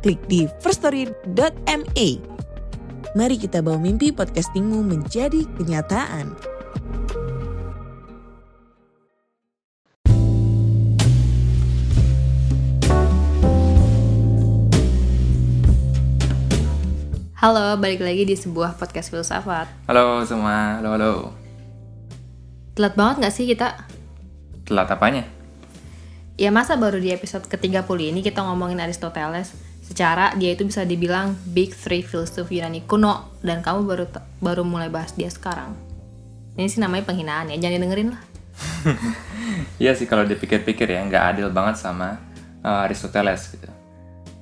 klik di firststory.me. Mari kita bawa mimpi podcastingmu menjadi kenyataan. Halo, balik lagi di sebuah podcast filsafat. Halo semua, halo halo. Telat banget gak sih kita? Telat apanya? Ya masa baru di episode ke-30 ini kita ngomongin Aristoteles Secara dia itu bisa dibilang big three filsuf Yunani kuno Dan kamu baru baru mulai bahas dia sekarang. Ini sih namanya penghinaan ya, jangan dengerin lah. Iya sih kalau dipikir-pikir ya, nggak adil banget sama uh, Aristoteles gitu.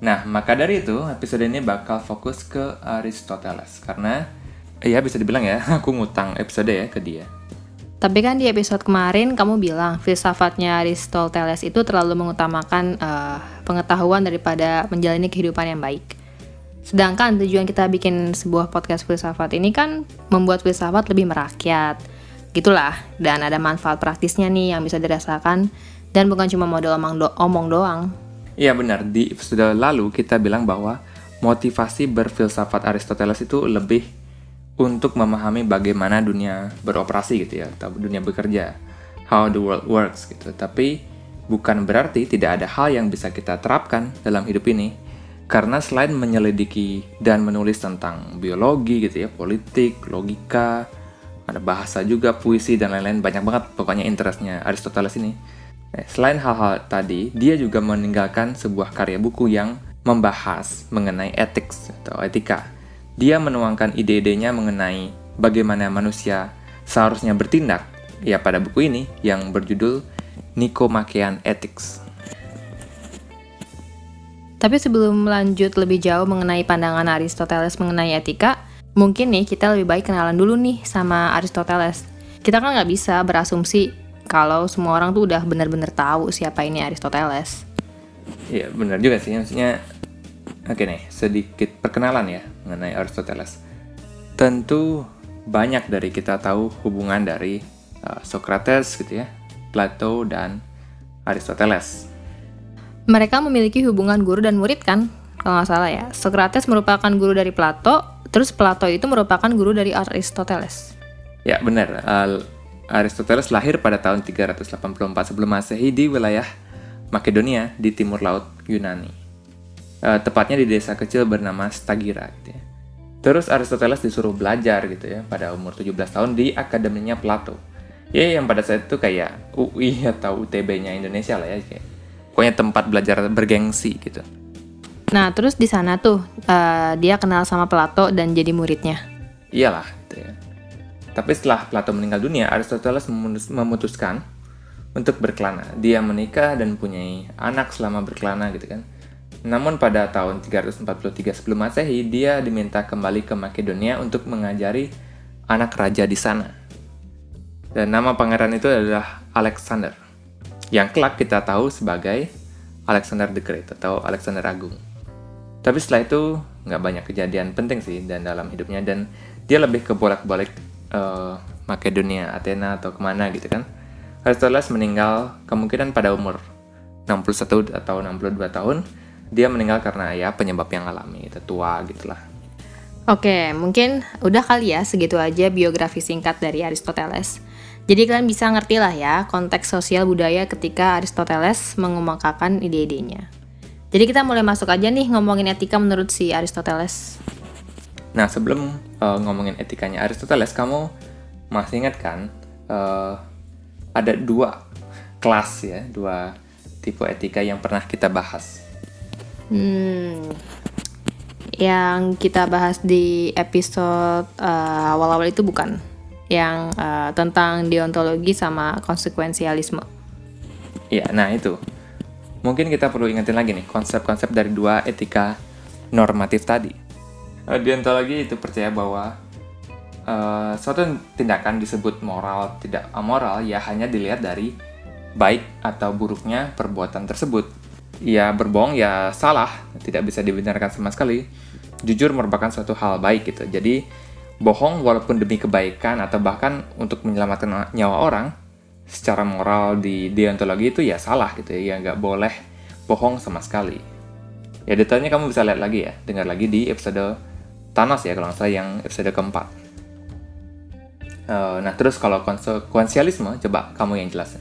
Nah, maka dari itu episode ini bakal fokus ke Aristoteles. Karena, ya bisa dibilang ya, aku ngutang episode ya ke dia Tapi kan di episode kemarin kamu bilang filsafatnya Aristoteles itu terlalu mengutamakan uh, pengetahuan daripada menjalani kehidupan yang baik. Sedangkan tujuan kita bikin sebuah podcast filsafat ini kan membuat filsafat lebih merakyat. Gitulah, dan ada manfaat praktisnya nih yang bisa dirasakan dan bukan cuma model omong, do omong doang. Iya benar, di episode lalu kita bilang bahwa motivasi berfilsafat Aristoteles itu lebih untuk memahami bagaimana dunia beroperasi gitu ya, atau dunia bekerja, how the world works gitu. Tapi bukan berarti tidak ada hal yang bisa kita terapkan dalam hidup ini, karena selain menyelidiki dan menulis tentang biologi gitu ya, politik, logika, ada bahasa juga, puisi dan lain-lain banyak banget pokoknya interestnya Aristoteles ini. Eh, selain hal-hal tadi, dia juga meninggalkan sebuah karya buku yang membahas mengenai ethics atau etika dia menuangkan ide-idenya mengenai bagaimana manusia seharusnya bertindak ya pada buku ini yang berjudul Nicomachean Ethics. Tapi sebelum lanjut lebih jauh mengenai pandangan Aristoteles mengenai etika, mungkin nih kita lebih baik kenalan dulu nih sama Aristoteles. Kita kan nggak bisa berasumsi kalau semua orang tuh udah benar-benar tahu siapa ini Aristoteles. Iya benar juga sih, maksudnya Oke nih, sedikit perkenalan ya mengenai Aristoteles. Tentu banyak dari kita tahu hubungan dari uh, Socrates gitu ya, Plato dan Aristoteles. Mereka memiliki hubungan guru dan murid kan? Kalau nggak salah ya. Socrates merupakan guru dari Plato, terus Plato itu merupakan guru dari Aristoteles. Ya benar, uh, Aristoteles lahir pada tahun 384 sebelum masehi di wilayah Makedonia di timur laut Yunani uh, tepatnya di desa kecil bernama Stagira gitu ya. Terus Aristoteles disuruh belajar gitu ya pada umur 17 tahun di akademinya Plato. Ya yang pada saat itu kayak UI atau UTB-nya Indonesia lah ya kayak. Pokoknya tempat belajar bergengsi gitu. Nah, terus di sana tuh uh, dia kenal sama Plato dan jadi muridnya. Iyalah, gitu ya. Tapi setelah Plato meninggal dunia, Aristoteles memutuskan untuk berkelana. Dia menikah dan punya anak selama berkelana gitu kan. Namun pada tahun 343 sebelum Masehi, dia diminta kembali ke Makedonia untuk mengajari anak raja di sana. Dan nama pangeran itu adalah Alexander, yang kelak kita tahu sebagai Alexander the Great atau Alexander Agung. Tapi setelah itu nggak banyak kejadian penting sih dan dalam hidupnya dan dia lebih ke bolak-balik uh, Makedonia, Athena atau ke mana gitu kan. Aristoteles meninggal kemungkinan pada umur 61 atau 62 tahun dia meninggal karena ya penyebab yang alami itu tua gitulah Oke, mungkin udah kali ya segitu aja biografi singkat dari Aristoteles. Jadi kalian bisa ngerti lah ya konteks sosial budaya ketika Aristoteles mengemukakan ide-idenya. Jadi kita mulai masuk aja nih ngomongin etika menurut si Aristoteles. Nah sebelum uh, ngomongin etikanya Aristoteles, kamu masih ingat kan uh, ada dua kelas ya, dua tipe etika yang pernah kita bahas. Hmm, yang kita bahas di episode uh, awal-awal itu bukan yang uh, tentang deontologi sama konsekuensialisme. Iya, nah itu. Mungkin kita perlu ingetin lagi nih konsep-konsep dari dua etika normatif tadi. Uh, deontologi itu percaya bahwa uh, suatu tindakan disebut moral tidak amoral ya hanya dilihat dari baik atau buruknya perbuatan tersebut. Ya berbohong ya salah, tidak bisa dibenarkan sama sekali. Jujur merupakan suatu hal baik gitu. Jadi bohong walaupun demi kebaikan atau bahkan untuk menyelamatkan nyawa orang secara moral di deontologi itu ya salah gitu ya, ya nggak boleh bohong sama sekali. Ya detailnya kamu bisa lihat lagi ya, dengar lagi di episode Thanos ya kalau nggak salah yang episode keempat. Uh, nah terus kalau konsekuensialisme coba kamu yang jelasin.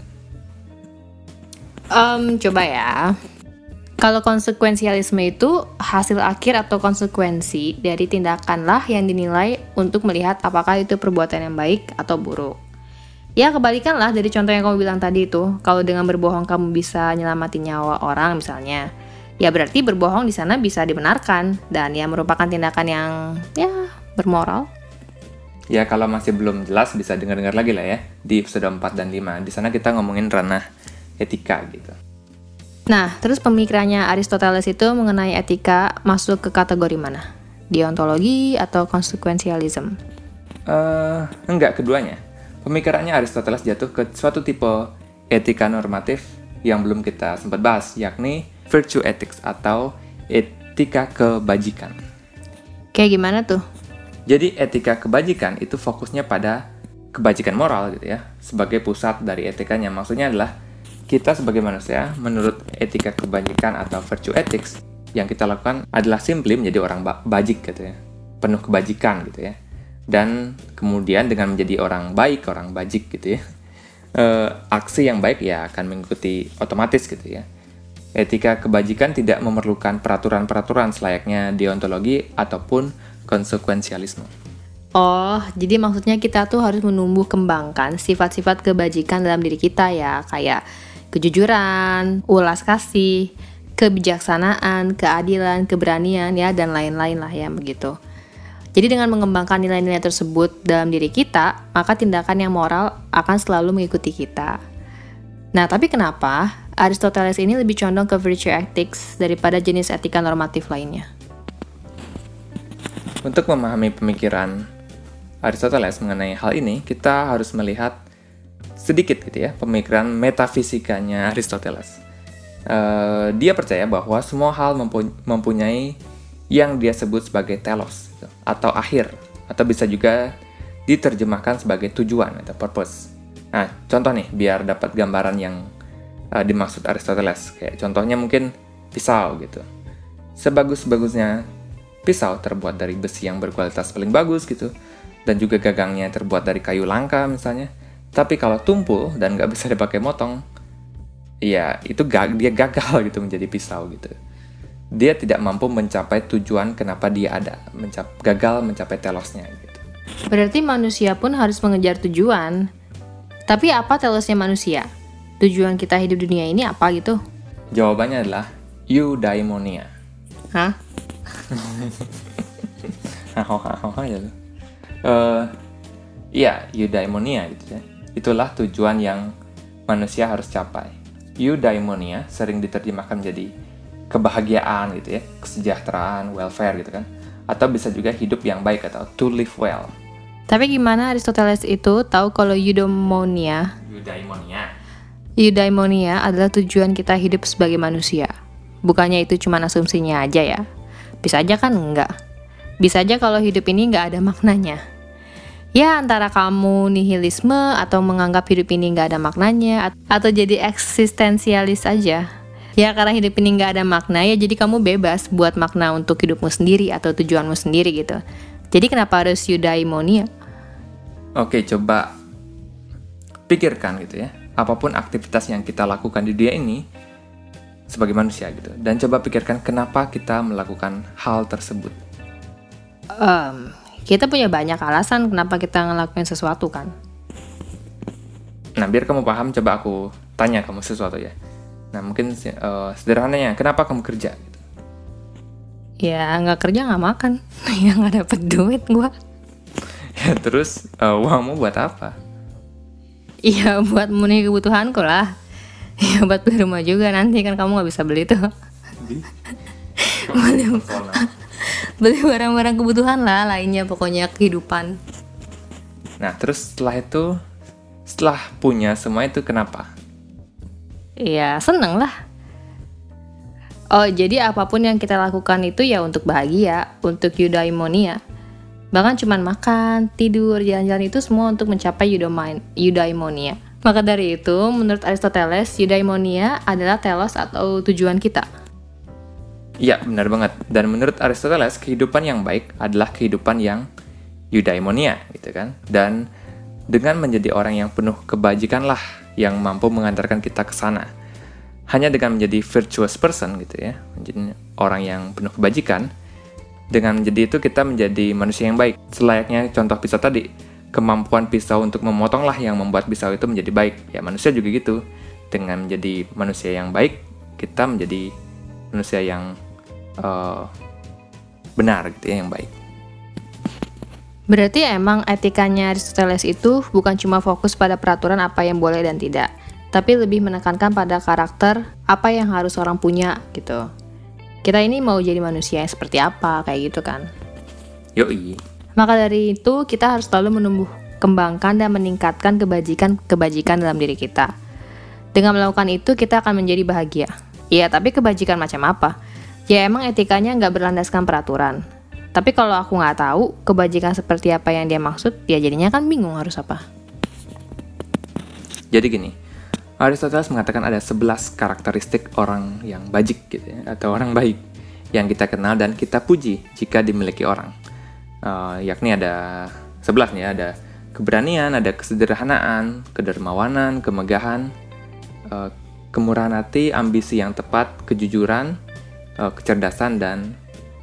Um, coba ya. Kalau konsekuensialisme itu hasil akhir atau konsekuensi dari tindakanlah yang dinilai untuk melihat apakah itu perbuatan yang baik atau buruk. Ya kebalikanlah dari contoh yang kamu bilang tadi itu, kalau dengan berbohong kamu bisa nyelamatin nyawa orang misalnya, ya berarti berbohong di sana bisa dibenarkan dan ya merupakan tindakan yang ya bermoral. Ya kalau masih belum jelas bisa dengar-dengar lagi lah ya di episode 4 dan 5. Di sana kita ngomongin ranah etika gitu. Nah, terus pemikirannya Aristoteles itu mengenai etika masuk ke kategori mana? Deontologi atau konsekuensialisme? Uh, enggak, keduanya. Pemikirannya Aristoteles jatuh ke suatu tipe etika normatif yang belum kita sempat bahas, yakni virtue ethics atau etika kebajikan. Kayak gimana tuh? Jadi etika kebajikan itu fokusnya pada kebajikan moral gitu ya, sebagai pusat dari etikanya. Maksudnya adalah kita sebagai manusia, menurut etika kebajikan atau virtue ethics, yang kita lakukan adalah simply menjadi orang bajik gitu ya, penuh kebajikan gitu ya. Dan kemudian dengan menjadi orang baik, orang bajik gitu ya, e, aksi yang baik ya akan mengikuti otomatis gitu ya. Etika kebajikan tidak memerlukan peraturan-peraturan selayaknya deontologi ataupun konsekuensialisme. Oh, jadi maksudnya kita tuh harus menumbuh kembangkan sifat-sifat kebajikan dalam diri kita ya, kayak kejujuran, ulas kasih, kebijaksanaan, keadilan, keberanian ya dan lain-lain lah ya begitu. Jadi dengan mengembangkan nilai-nilai tersebut dalam diri kita, maka tindakan yang moral akan selalu mengikuti kita. Nah, tapi kenapa Aristoteles ini lebih condong ke virtue ethics daripada jenis etika normatif lainnya? Untuk memahami pemikiran Aristoteles mengenai hal ini, kita harus melihat sedikit gitu ya pemikiran metafisikanya Aristoteles. Uh, dia percaya bahwa semua hal mempunyai yang dia sebut sebagai telos gitu, atau akhir atau bisa juga diterjemahkan sebagai tujuan atau purpose. Nah, contoh nih biar dapat gambaran yang uh, dimaksud Aristoteles. Kayak contohnya mungkin pisau gitu. Sebagus-bagusnya pisau terbuat dari besi yang berkualitas paling bagus gitu dan juga gagangnya terbuat dari kayu langka misalnya tapi kalau tumpul dan nggak bisa dipakai motong, ya itu gag dia gagal gitu menjadi pisau gitu. Dia tidak mampu mencapai tujuan kenapa dia ada, mencap gagal mencapai telosnya gitu. Berarti manusia pun harus mengejar tujuan. Tapi apa telosnya manusia? Tujuan kita hidup dunia ini apa gitu? Jawabannya adalah eudaimonia. Hah? Hahaha ya Uh, iya, eudaimonia gitu ya. Itulah tujuan yang manusia harus capai. Eudaimonia sering diterjemahkan menjadi kebahagiaan gitu ya, kesejahteraan, welfare gitu kan. Atau bisa juga hidup yang baik atau to live well. Tapi gimana Aristoteles itu tahu kalau eudaimonia? Eudaimonia. Eudaimonia adalah tujuan kita hidup sebagai manusia. Bukannya itu cuma asumsinya aja ya. Bisa aja kan enggak. Bisa aja kalau hidup ini nggak ada maknanya ya antara kamu nihilisme atau menganggap hidup ini nggak ada maknanya atau jadi eksistensialis aja. Ya karena hidup ini nggak ada makna ya jadi kamu bebas buat makna untuk hidupmu sendiri atau tujuanmu sendiri gitu. Jadi kenapa harus eudaimonia? Oke coba pikirkan gitu ya. Apa pun aktivitas yang kita lakukan di dunia ini sebagai manusia gitu. Dan coba pikirkan kenapa kita melakukan hal tersebut. Um, kita punya banyak alasan kenapa kita ngelakuin sesuatu kan. Nah, biar kamu paham, coba aku tanya kamu sesuatu ya. Nah, mungkin uh, sederhananya, kenapa kamu kerja? Ya, nggak kerja nggak makan. ya nggak dapet duit gua. ya, terus uh, uangmu buat apa? Iya, buat memenuhi kebutuhanku lah. Ya, buat beli rumah juga nanti kan kamu nggak bisa beli tuh. beli barang-barang kebutuhan lah lainnya pokoknya kehidupan. Nah, terus setelah itu, setelah punya semua itu kenapa? ya seneng lah. Oh jadi apa pun yang kita lakukan itu ya untuk bahagia untuk eudaimonia. Bahkan cuman makan tidur jalan-jalan itu semua untuk mencapai eudaimonia. Maka dari itu menurut Aristoteles eudaimonia adalah telos atau tujuan kita Iya, benar banget. Dan menurut Aristoteles, kehidupan yang baik adalah kehidupan yang eudaimonia, gitu kan. Dan dengan menjadi orang yang penuh kebajikan lah yang mampu mengantarkan kita ke sana. Hanya dengan menjadi virtuous person gitu ya, menjadi orang yang penuh kebajikan, dengan menjadi itu kita menjadi manusia yang baik. Selayaknya contoh pisau tadi, kemampuan pisau untuk memotong lah yang membuat pisau itu menjadi baik. Ya manusia juga gitu. Dengan menjadi manusia yang baik, kita menjadi manusia yang uh, benar gitu ya, yang baik. Berarti emang etikanya Aristoteles itu bukan cuma fokus pada peraturan apa yang boleh dan tidak, tapi lebih menekankan pada karakter apa yang harus orang punya gitu. Kita ini mau jadi manusia yang seperti apa kayak gitu kan. Yoi. Maka dari itu kita harus selalu menumbuh kembangkan dan meningkatkan kebajikan-kebajikan dalam diri kita. Dengan melakukan itu kita akan menjadi bahagia. Iya, tapi kebajikan macam apa? Ya emang etikanya nggak berlandaskan peraturan. Tapi kalau aku nggak tahu kebajikan seperti apa yang dia maksud, ya jadinya kan bingung harus apa. Jadi gini, Aristoteles mengatakan ada 11 karakteristik orang yang bajik gitu ya, atau orang baik yang kita kenal dan kita puji jika dimiliki orang. Uh, yakni ada 11 nih, ada keberanian, ada kesederhanaan, kedermawanan, kemegahan, uh, kemurahan hati, ambisi yang tepat, kejujuran, uh, kecerdasan dan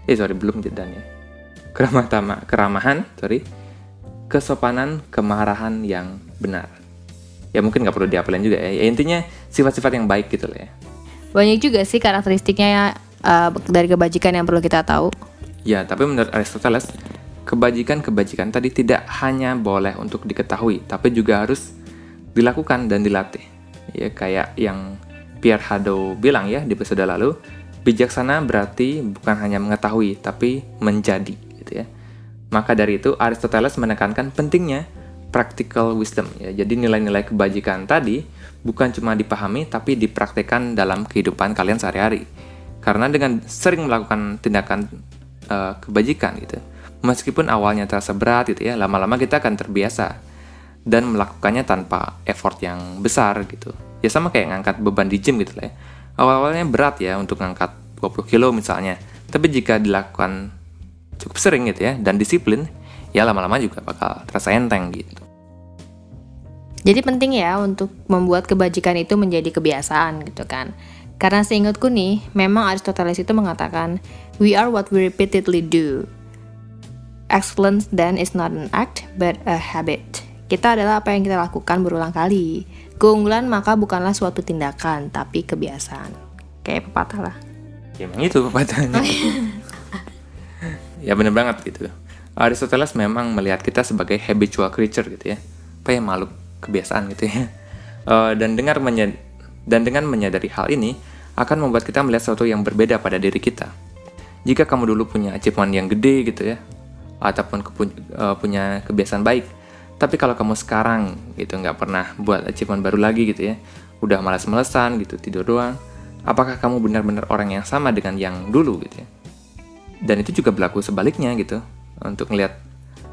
eh sorry belum dan ya. Keramahan keramahan sorry. Kesopanan kemarahan yang benar. Ya mungkin nggak perlu diapelin juga ya. ya intinya sifat-sifat yang baik gitu loh ya. Banyak juga sih karakteristiknya ya uh, dari kebajikan yang perlu kita tahu. Ya tapi menurut Aristoteles kebajikan-kebajikan tadi tidak hanya boleh untuk diketahui tapi juga harus dilakukan dan dilatih. Ya kayak yang Pierre Hadot bilang ya di episode lalu Bijaksana berarti bukan hanya mengetahui, tapi menjadi, gitu ya. Maka dari itu Aristoteles menekankan pentingnya practical wisdom ya. Jadi nilai-nilai kebajikan tadi bukan cuma dipahami tapi dipraktekkan dalam kehidupan kalian sehari-hari. Karena dengan sering melakukan tindakan uh, kebajikan gitu, meskipun awalnya terasa berat gitu ya, lama-lama kita akan terbiasa dan melakukannya tanpa effort yang besar gitu. Ya sama kayak ngangkat beban di gym gitu lah ya awal-awalnya berat ya untuk ngangkat 20 kilo misalnya. Tapi jika dilakukan cukup sering gitu ya dan disiplin, ya lama-lama juga bakal terasa enteng gitu. Jadi penting ya untuk membuat kebajikan itu menjadi kebiasaan gitu kan. Karena seingatku nih, memang Aristoteles itu mengatakan, we are what we repeatedly do. Excellence then is not an act, but a habit. Kita adalah apa yang kita lakukan berulang kali. Keunggulan maka bukanlah suatu tindakan, tapi kebiasaan. Kayak pepatah lah. Ya emang itu pepatahnya. ya bener banget gitu. Aristoteles memang melihat kita sebagai habitual creature gitu ya. Apa ya makhluk kebiasaan gitu ya. Uh, dan dengar menyad dan dengan menyadari hal ini akan membuat kita melihat sesuatu yang berbeda pada diri kita. Jika kamu dulu punya achievement yang gede gitu ya, ataupun uh, punya kebiasaan baik, tapi kalau kamu sekarang gitu nggak pernah buat achievement baru lagi gitu ya, udah malas-malesan gitu tidur doang, apakah kamu benar-benar orang yang sama dengan yang dulu gitu ya? Dan itu juga berlaku sebaliknya gitu untuk melihat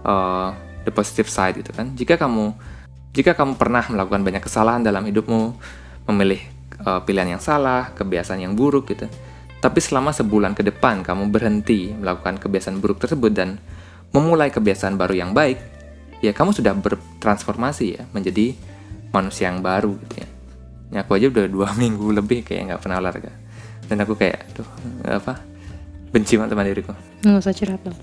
uh, the positive side gitu kan. Jika kamu jika kamu pernah melakukan banyak kesalahan dalam hidupmu, memilih uh, pilihan yang salah, kebiasaan yang buruk gitu. Tapi selama sebulan ke depan kamu berhenti melakukan kebiasaan buruk tersebut dan memulai kebiasaan baru yang baik, ya kamu sudah bertransformasi ya menjadi manusia yang baru gitu ya. ya aku aja udah dua minggu lebih kayak nggak pernah olahraga dan aku kayak tuh apa benci banget sama diriku nggak usah curhat dong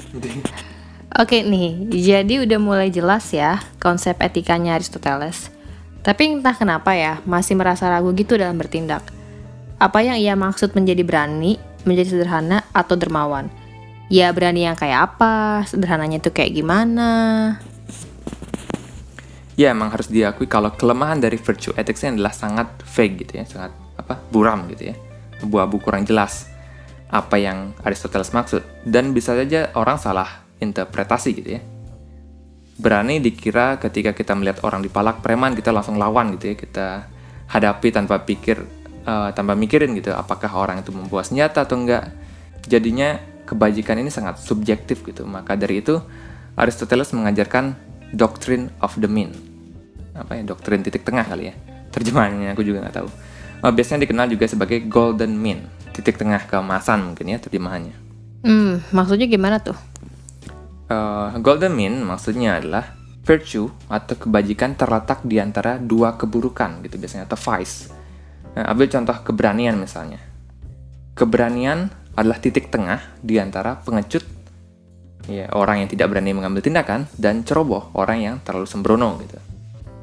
Oke nih, jadi udah mulai jelas ya konsep etikanya Aristoteles. Tapi entah kenapa ya, masih merasa ragu gitu dalam bertindak. Apa yang ia maksud menjadi berani, menjadi sederhana, atau dermawan? Ya berani yang kayak apa, sederhananya itu kayak gimana? Ya emang harus diakui kalau kelemahan dari virtue ethics adalah sangat vague gitu ya, sangat apa buram gitu ya, abu-abu kurang jelas. apa yang Aristoteles maksud dan bisa saja orang salah interpretasi gitu ya. Berani dikira ketika kita melihat orang dipalak preman kita langsung lawan gitu ya, kita hadapi tanpa pikir uh, tanpa mikirin gitu apakah orang itu membawa senjata atau enggak. Jadinya kebajikan ini sangat subjektif gitu. Maka dari itu Aristoteles mengajarkan doctrine of the mean. Apa ya? Doktrin titik tengah kali ya. Terjemahannya aku juga nggak tahu. Uh, biasanya dikenal juga sebagai golden mean titik tengah keemasan mungkin ya terjemahannya. Hmm, maksudnya gimana tuh? Uh, golden mean maksudnya adalah virtue atau kebajikan terletak di antara dua keburukan gitu biasanya atau vice. Nah, ambil contoh keberanian misalnya. Keberanian adalah titik tengah di antara pengecut ya orang yang tidak berani mengambil tindakan dan ceroboh orang yang terlalu sembrono gitu.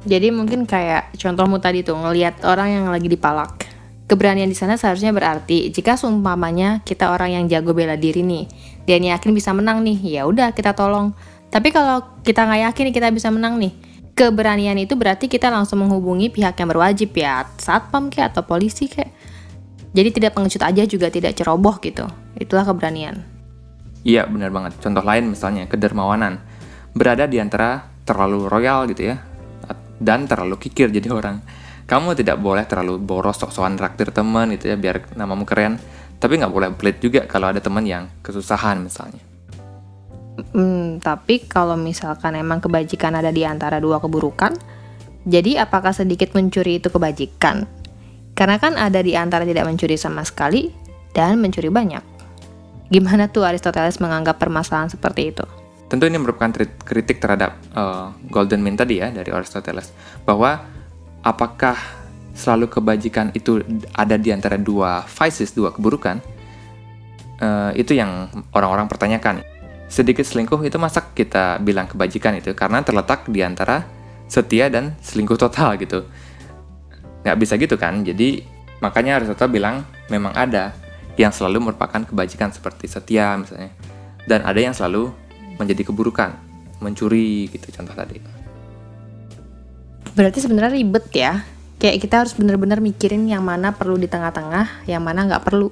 Jadi mungkin kayak contohmu tadi tuh ngelihat orang yang lagi dipalak Keberanian di sana seharusnya berarti jika seumpamanya kita orang yang jago bela diri nih, dan yakin bisa menang nih, ya udah kita tolong. Tapi kalau kita nggak yakin kita bisa menang nih, keberanian itu berarti kita langsung menghubungi pihak yang berwajib ya, satpam kayak atau polisi kayak. Jadi tidak pengecut aja juga tidak ceroboh gitu. Itulah keberanian. Iya benar banget. Contoh lain misalnya kedermawanan. Berada di antara terlalu royal gitu ya, dan terlalu kikir jadi orang. Kamu tidak boleh terlalu boros sok-sokan traktir teman gitu ya biar namamu keren. Tapi nggak boleh pelit juga kalau ada teman yang kesusahan misalnya. Hmm, tapi kalau misalkan emang kebajikan ada di antara dua keburukan jadi apakah sedikit mencuri itu kebajikan? Karena kan ada di antara tidak mencuri sama sekali dan mencuri banyak. Gimana tuh Aristoteles menganggap permasalahan seperti itu tentu ini merupakan kritik terhadap uh, golden mean tadi ya dari Aristoteles bahwa apakah selalu kebajikan itu ada di antara dua vices, dua keburukan? Uh, itu yang orang-orang pertanyakan. Sedikit selingkuh itu masa kita bilang kebajikan itu karena terletak di antara setia dan selingkuh total gitu. Nggak bisa gitu kan? Jadi makanya Aristoteles bilang memang ada yang selalu merupakan kebajikan seperti setia misalnya. Dan ada yang selalu menjadi keburukan, mencuri gitu contoh tadi. Berarti sebenarnya ribet ya. Kayak kita harus bener-bener mikirin yang mana perlu di tengah-tengah, yang mana nggak perlu.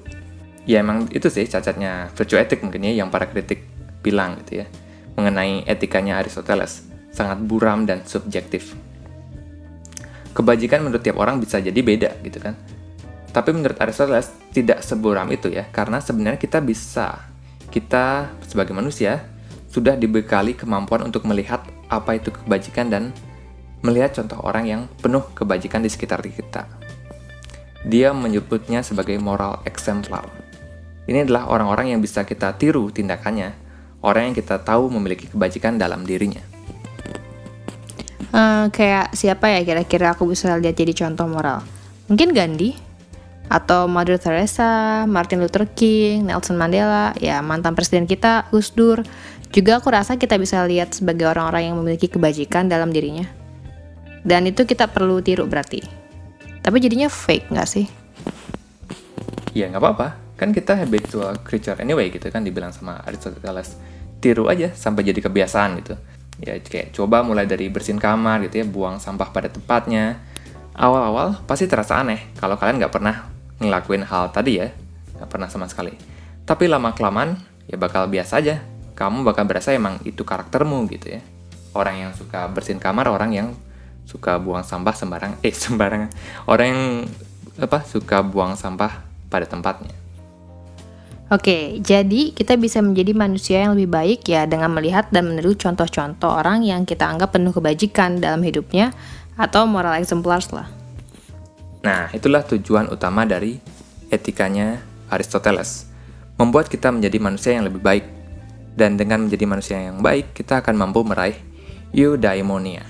Ya emang itu sih cacatnya virtue etik mungkin ya yang para kritik bilang gitu ya. Mengenai etikanya Aristoteles. Sangat buram dan subjektif. Kebajikan menurut tiap orang bisa jadi beda gitu kan. Tapi menurut Aristoteles tidak seburam itu ya, karena sebenarnya kita bisa, kita sebagai manusia sudah dibekali kemampuan untuk melihat apa itu kebajikan dan melihat contoh orang yang penuh kebajikan di sekitar kita. Dia menyebutnya sebagai moral exemplar. Ini adalah orang-orang yang bisa kita tiru tindakannya, orang yang kita tahu memiliki kebajikan dalam dirinya. Uh, kayak siapa ya kira-kira aku bisa lihat jadi contoh moral? Mungkin Gandhi, atau Mother Teresa, Martin Luther King, Nelson Mandela, ya mantan presiden kita, Gus Dur. Juga aku rasa kita bisa lihat sebagai orang-orang yang memiliki kebajikan dalam dirinya. Dan itu kita perlu tiru berarti. Tapi jadinya fake nggak sih? Ya nggak apa-apa. Kan kita habitual creature anyway gitu kan dibilang sama Aristoteles. Tiru aja sampai jadi kebiasaan gitu. Ya kayak coba mulai dari bersihin kamar gitu ya, buang sampah pada tempatnya. Awal-awal pasti terasa aneh kalau kalian nggak pernah ngelakuin hal tadi ya. Nggak pernah sama sekali. Tapi lama-kelamaan ya bakal biasa aja. Kamu bakal berasa emang itu karaktermu gitu ya. Orang yang suka bersihin kamar, orang yang suka buang sampah sembarang eh sembarangan orang yang apa suka buang sampah pada tempatnya Oke, jadi kita bisa menjadi manusia yang lebih baik ya dengan melihat dan meniru contoh-contoh orang yang kita anggap penuh kebajikan dalam hidupnya atau moral exemplars lah. Nah, itulah tujuan utama dari etikanya Aristoteles. Membuat kita menjadi manusia yang lebih baik. Dan dengan menjadi manusia yang baik, kita akan mampu meraih eudaimonia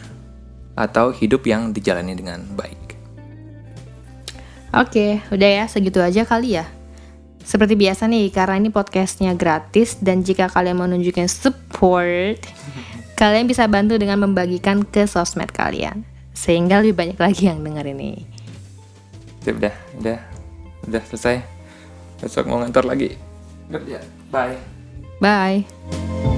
atau hidup yang dijalani dengan baik. Oke, udah ya segitu aja kali ya. Seperti biasa nih, karena ini podcastnya gratis dan jika kalian mau nunjukin support, kalian bisa bantu dengan membagikan ke sosmed kalian. Sehingga lebih banyak lagi yang denger ini. Ya udah, udah, udah selesai. Besok mau ngantor lagi. Kerja. Bye. Bye.